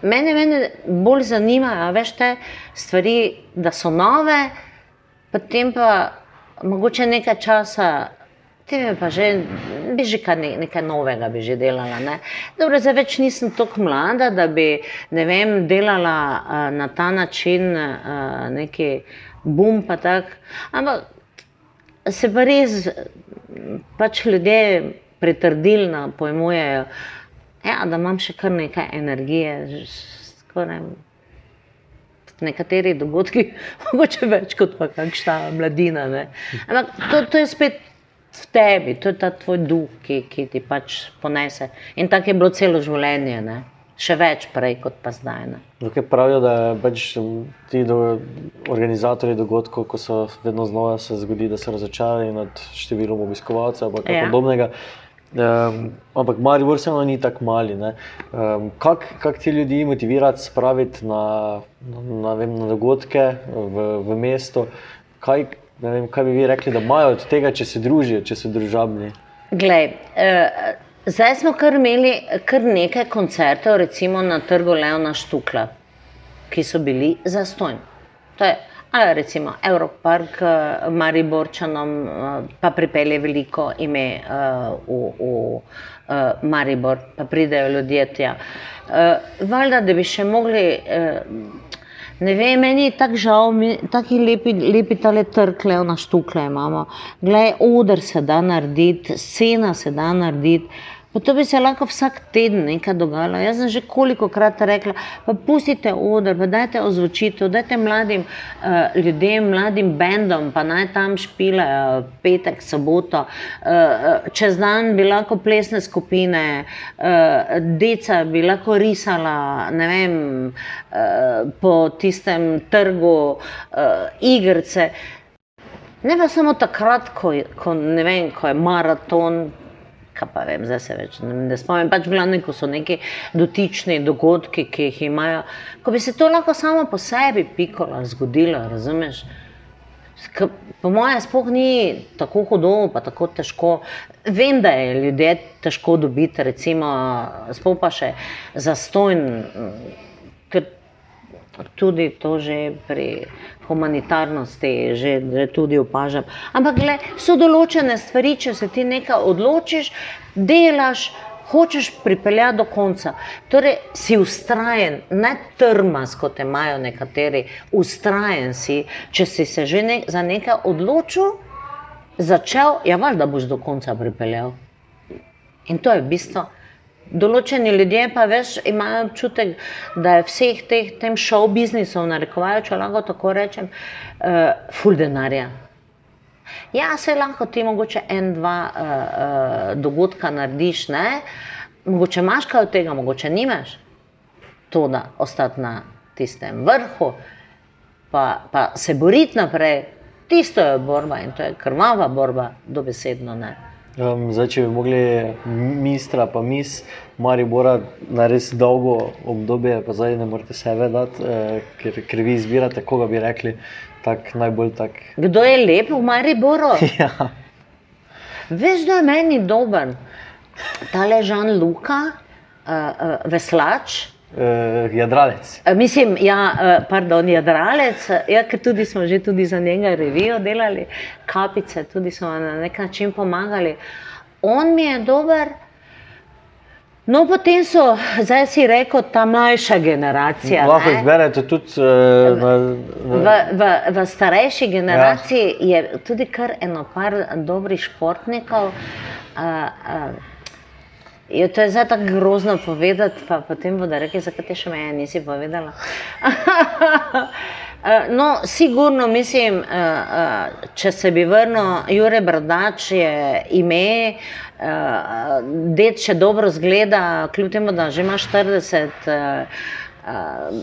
C: Mene, mene bolj zanimajo veš, te stvari, da so nove, potem pa mogoče nekaj časa. Pa že, bi že ne, nekaj novega bi že delala. Ne? Dobro, zdaj več nisem tako mlada, da bi vem, delala uh, na ta način uh, neki bum. Pa tak. Ampak se pa res pač ljudje pretrdilno pojmujejo, ja, da imam še kar nekaj energije. Skoraj, nekateri dogodki, (laughs) mogoče več kot pa kakšna mladina. Ne. Ampak to, to je spet v tebi, to je ta tvoj duh, ki, ki ti pač ponese. In tako je bilo celo življenje. Ne. Še več prej, kot pa zdaj.
B: Tukaj pravijo, da pač ti do, organizatori dogodkov, ko so vedno znova se zgodi, da se razočarajo nad številom obiskovalcev ali ja. podobnega. Um, ampak Maribor se ni tako mali. Um, Kako kak ti ljudi motivirati, spraviti na, na, na, na dogodke v, v mestu? Kaj, vem, kaj bi vi rekli, da imajo od tega, če se družijo, če so družabni?
C: Glej, uh, zdaj smo kar imeli kar nekaj koncertov, recimo na trgu Leona Štukla, ki so bili zastojni. To je ali recimo Evropark, uh, Mariborčanom, uh, pa pripelje veliko ime v, v uh, Maribor, pa pridejo ljudje tja. Valjda, da bi še mogli. Ne vem, meni je tako žal, tako lepi, lepi tale trkle, na štukle imamo. Glej, oder se da narediti, scena se da narediti. Pa to bi se lahko vsak teden nekaj dogajalo. Jaz sem že koliko krat rekla, pa pustite odr, pa dajte ozvočitev, dajte mladim uh, ljudem, mladim bendom, pa naj tam špile uh, petek, soboto. Uh, čez dan bi lahko plesne skupine, uh, deca bi lahko risala, ne vem, uh, po tistem trgu uh, igrice. Ne pa samo takrat, ko, ko, vem, ko je maraton, kaj pa vem, zdaj se več ne, ne spomnim. Pač glavni, ko so neki dotični dogodki, ki jih imajo. Ko bi se to lahko samo po sebi pikalo, zgodilo, razumeš? K, po mojem, sploh ni tako hudo, pa tako težko. Vem, da je ljudje težko dobiti, recimo, sploh pa še zastojn, ker tudi to že pri humanitarnosti že, že tudi opažam. Ampak le, so določene stvari, če se ti nekaj odločiš, delaš. Hočeš pripeljati do konca, torej si ustrajen, ne trmas, kot imajo nekateri, ustrajen si, če si se že ne, za nekaj odločil, začel, ja, vaš, da boš do konca pripeljal. In to je bistvo. Določeni ljudje pa veš, imajo občutek, da je vseh teh tem šov biznisov, narekovajo, če lahko tako rečem, uh, full denarja. Ja, se lahko ti mogoče en, dva uh, uh, dogodka narediš, ne? mogoče imaš kaj od tega, mogoče nimaš. To, da ostati na tistem vrhu, pa, pa se boriti naprej, tisto je borba in to je krvava borba, dobesedno ne.
B: Um, zdaj, če bi mogli mistra, pa mis, mari bora na res dolgo obdobje, pa zdaj ne morete sebe dati, eh, ker, ker vi izbirate, koga bi rekli, tak najbolj tak.
C: Kdo je lep v Mariboru? (laughs)
B: ja.
C: Veš, da je meni dober, ta ležan Luka, uh, uh, veslač.
B: Uh, jadralec.
C: Uh, mislim, ja, uh, pardon, jadralec. Ja, ker tudi smo že tudi za njega revijo delali, kapice, tudi smo na nek način pomagali. On mi je dober, No, potem so, zdaj si rekel, ta mlajša generacija.
B: Lahko izberete tudi uh, v,
C: V, v, v starejši generaciji ja. je tudi kar eno par dobrih športnikov. Uh, uh, je, to je zdaj tako grozno povedati, pa potem bodo rekli, zakaj te še meje nisi povedala. Uh, (laughs) No, sigurno mislim, uh, uh, če se bi vrnil, Jure Brdač je ime, ded še dobro zgleda, kljub temu, da že ima 40. Uh, uh,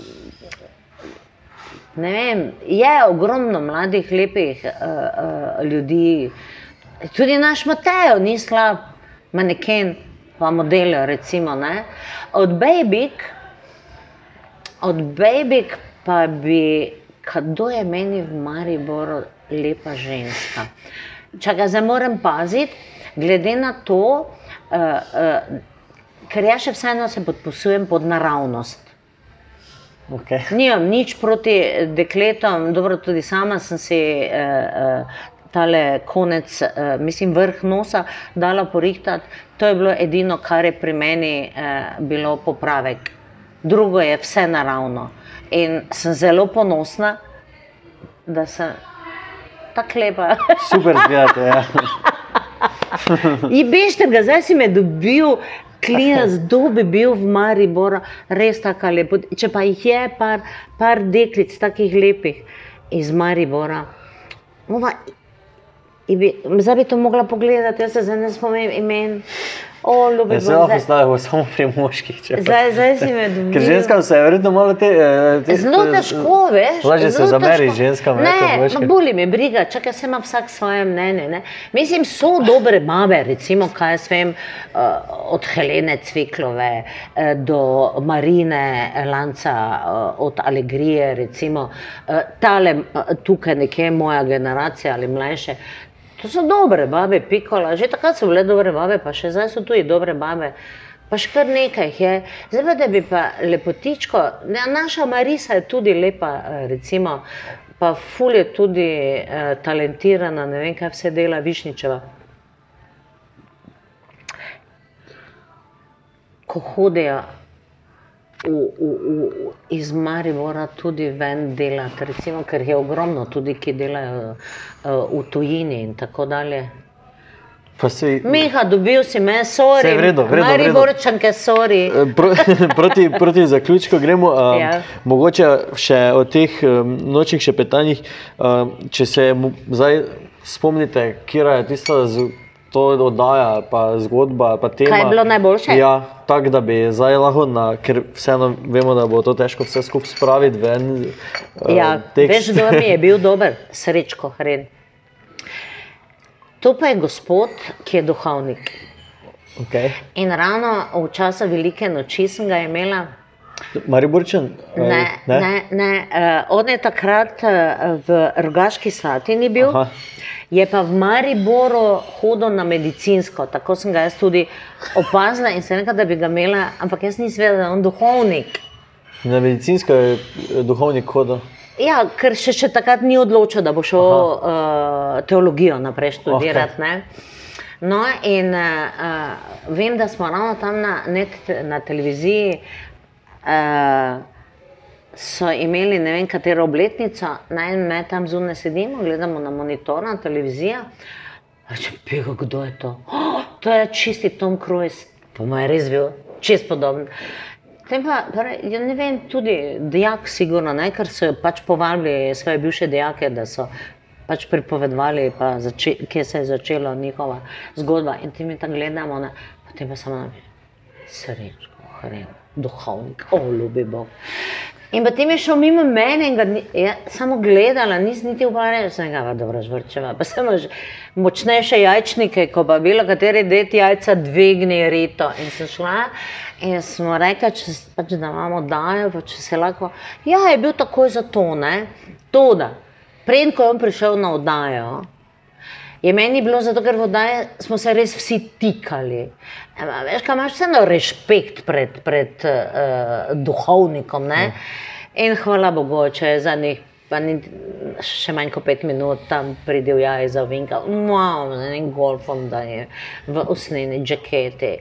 C: ne vem, je ogromno mladih, lepih uh, uh, ljudi. Tudi naš Mateo ni slab, maneken, pa model, recimo. Ne? Od Babik, od Babik pa bi, kdo je meni v Mariboru lepa ženska. Čakaj, zdaj moram paziti, glede na to, uh, uh, ker jaz še vseeno se podpisujem pod naravnost.
B: okay.
C: Nimam nič proti dekletom, dobro, tudi sama sem si uh, uh, tale konec, uh, mislim, vrh nosa dala porihtati. To je bilo edino, kar je pri meni uh, bilo popravek. Drugo je vse naravno. In sem zelo ponosna, da sem tako lepa. (laughs)
B: Super zgledate. Ja. (laughs)
C: In bežte ga, zdaj si me dobil. Klinac, kdo bi bil v Mariboru, res tako lepo. Če pa jih je par, par deklic, takih lepih iz Maribora, Ova, in bi, zdaj bi to mogla pogledati, jaz se zdaj ne spomnim imen. O,
B: Ja, se lahko stavimo samo pri moških.
C: Zdaj, zdaj si me dobil.
B: Ker ženskam se je verjetno malo te. eh, te
C: Zelo težko, veš.
B: Lažje se zameri ženskam, ne,
C: Ne, boli me briga, čakaj, se ima vsak svoje mnenje. Ne? Mislim, so dobre babe, recimo, kaj jaz vem, uh, od Helene Cviklove uh, do Marine Lanca, od Alegrije, recimo, tale tukaj nekje moja generacija ali mlajše. To so dobre babe, pikola, že takrat so bile dobre babe, pa še zdaj so tudi dobre babe. Pa še kar nekaj jih je. Zdaj pa, da bi pa lepotičko, ne, naša Marisa je tudi lepa, eh, recimo, pa ful je tudi eh, talentirana, ne vem, kaj vse dela Višničeva. Ko hodijo v, v, v, iz Maribora tudi ven delati, recimo, ker je ogromno tudi, ki delajo uh, v tujini in tako dalje.
B: Sej,
C: Miha, dobil si me, sorry.
B: Saj v redu, v redu, v redu.
C: Mariborčanke, sorry.
B: Eh, Pro, (laughs) proti, proti zaključku gremo. Um,
C: Ja.
B: ja. Mogoče še o teh um, nočnih šepetanjih. Um, če se zdaj spomnite, kje je tista z, to oddaja, pa zgodba, pa tema.
C: Kaj je bilo najboljše?
B: Ja, tako da bi zdaj lahko, na, ker vseeno vemo, da bo to težko vse skupaj spraviti ven. Uh,
C: Ja, veš, kdo mi je bil dober, srečko hren. To pa je gospod, ki je duhovnik.
B: okay.
C: In ravno v času velike noči sem ga imela.
B: Mariborčan? eh,
C: Ne, ne, ne, ne. Uh, on je takrat uh, v Rogaški Slatini bil,
B: Aha.
C: Je pa v Mariboru hodil na medicinsko. Tako sem ga jaz tudi opazila in sem rekla, da bi ga imela, ampak jaz nisem vedela, da je on duhovnik.
B: Na medicinsko je eh, duhovnik hodil.
C: Ja, ker še, še takrat ni odločil, da bo šel uh, teologijo naprej študirati. Okay. No, in uh, vem, da smo ravno tam na, net, na televiziji. Uh, So imeli ne vem, katero obletnico, naj me tam zunaj sedimo, gledamo na monitor, na televizijo. Če pega, kdo je to? Oh, to je čisti Tom Cruise, po mojem, res bil, čist podoben. Potem pa, torej, ja ne vem, tudi dijak, sigurno, ne, ker so pač povabili svoje bivše dijake, da so pač pripovedovali, pa zače, kje se je začela njihova zgodba. In ti mi tam gledamo, ne, potem pa samo srečko, hren, duhovnik, o, ljubi Bog. In potem je šel mimo mene in ga je, samo gledala, nisem niti uporabljala, sem ga dobro žvrčeva. Pa sem že močnejše jajčnike, ko pa bilo kateri det jajca dvigni rito. In sem šla in smo rekli, če, pač, da imamo dajo, pa če se lahko. Ja, je bil takoj za to, ne. To, da. Preden ko je on prišel na oddajo, je meni bilo zato, ker v oddaji smo se res vsi tikali. Ema, veš, kaj imaš vseeno respekt pred, pred uh, duhovnikom. Ne? In hvala Bogu, če je zadnjih. Pa ni še manj kot pet minut tam pridil jaj za vinka, wow, z enim golfom, da je v usnjeni žaketi.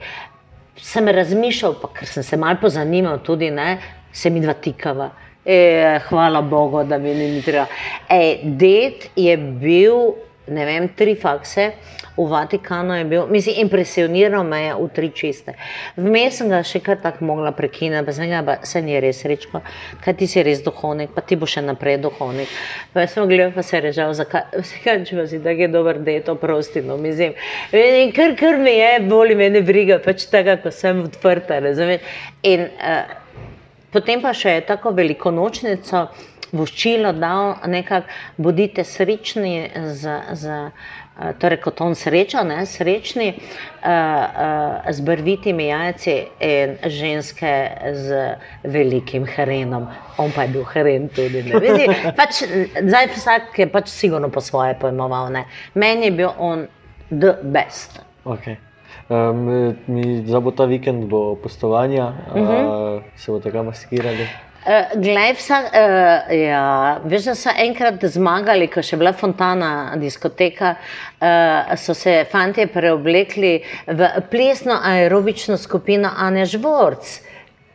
C: sem razmišljal, pa ker sem se malo pozanimal, tudi ne, se mi dva tikava. E, hvala Bogu, da mi ni treba. E, ded je bil, ne vem, tri fakse. V Vatikanu je bil, mislim, impresioniral me je v tri čiste. Vmes sem ga še kar tako mogla prekiniti, pa sem ga, pa se ni res rečko, kaj ti si res duhovnik, pa ti bo še naprej duhovnik. Pa sem gledal, pa se je režal, zakaj, zakaj če vas je tako je dober deto, prosti, no, mislim. In kar, kar mi je, boli me ne briga, pač tega, ko sem odprta, razumeš. In uh, potem pa še tako velikonočnico voščilo dal, nekako bodite srečni z, z torej kot on sreča, ne, srečni, uh, uh, z barvitimi jajci in ženske z velikim herenom. On pa je bil heren tudi. Vidi, pač, zdaj vsak je pač sigurno po svoje pojmoval. Ne. Meni je bil on the best.
B: Okay. Um, mi za bo ta vikend bo postovanja, uh -huh. uh, se bo tega maskirali.
C: Uh, glej, vsa, uh, ja, veš, da so enkrat zmagali, ko je bila fontana diskoteka, uh, so se fanti preoblekli v plesno aerobično skupino Ane Žvorc.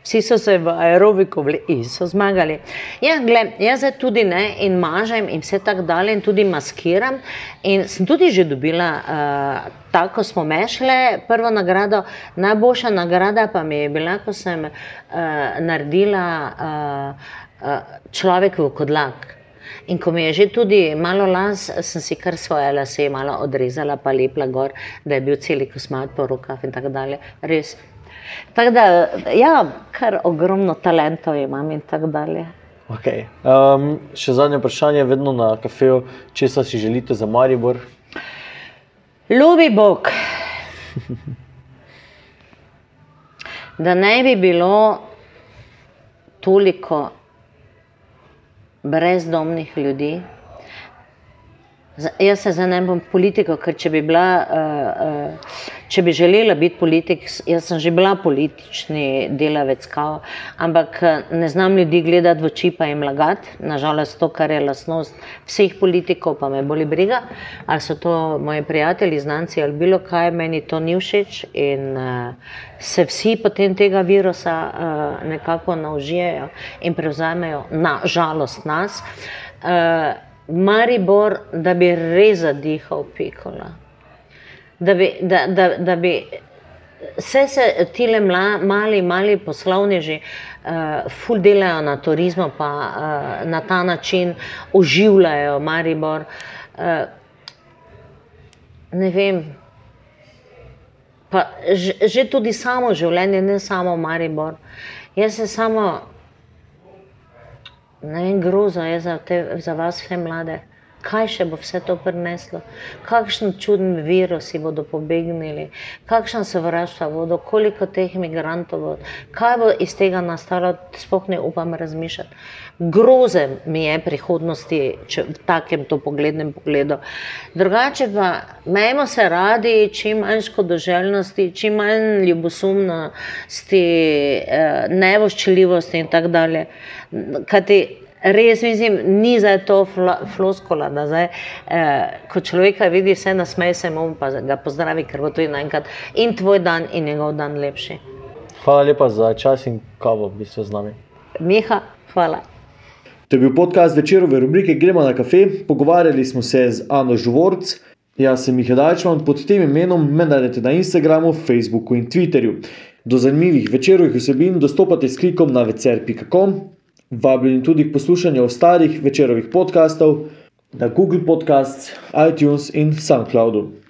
C: Vsi so se v aerobiku in so zmagali. Ja, gled, jaz tudi ne in mažem in vse tako dalje in tudi maskiram. In sem tudi že dobila, uh, tako smo mešle, prvo nagrado. Najboljša nagrada pa mi je bila, ko sem uh, naredila uh, uh, človek v kodlak. In ko mi je že tudi malo las, sem si kar svoje lase malo odrezala, pa lepla gor, da je bil cel kosmat po rokah in tako dalje. Res, Tako da, ja, kar ogromno talentov imam in tako dalje.
B: Okay. Um, še zadnje vprašanje, vedno na kafeju, če si želite za Maribor?
C: Ljubi Bog. Da ne bi bilo toliko brezdomnih ljudi. Jaz se zdaj ne bom politika, ker če bi bila. Uh, uh, če bi želela biti politik, jaz sem že bila politični delavec, kao, ampak ne znam ljudi gledati v oči pa jim lagati. Nažalost, to, kar je lasnost vseh politikov, pa me boli briga, ali so to moji prijatelji, znanci ali bilo kaj, meni to ni všeč in uh, se vsi potem tega virusa uh, nekako naužijejo in prevzamejo na žalost nas. Uh, Maribor, da bi res zadihal pikola da bi, da, da, da bi vse se ti le mali, mali poslovneži uh, ful delajo na turizmu, pa uh, na ta način oživljajo Maribor. Uh, ne vem. Pa že, že tudi samo življenje, ne samo Maribor. Jaz se samo, ne vem, groza je za, te, za vas, vse mlade kaj še bo vse to prineslo, kakšen čuden virusi bodo pobegnili, kakšen sovraštva bodo, koliko teh imigrantov bo, kaj bo iz tega nastalo, spoh ne upam razmišljati. Groze mi je prihodnosti, če v takem to poglednem pogledu. Drugače pa, majmo se radi, čim manj škodoželjnosti, čim manj ljubosumnosti, eh, nevoščljivosti in tako dalje. Res mislim, ni za to floskola, da zdaj, eh, ko človeka vidi, se nasmeje se mu, pa ga pozdravi, ker bo to enkrat in tvoj dan in njegov dan lepši.
B: Hvala lepa za čas in kavo, v bistvu z nami.
C: Miha, hvala.
A: To je bil podcast večerove rubrike Gremo na kafe. Pogovarjali smo se z Ano Žvorc. Jaz sem Miha Dajčman, pod tem imenom me najdete na Instagramu, Facebooku in Twitterju. Do zanimivih večerovih vsebin dostopate s klikom na vecer.com. Vabljeni tudi k poslušanju ostalih večerovih podkastov na Google Podcasts, iTunes in SoundCloudu.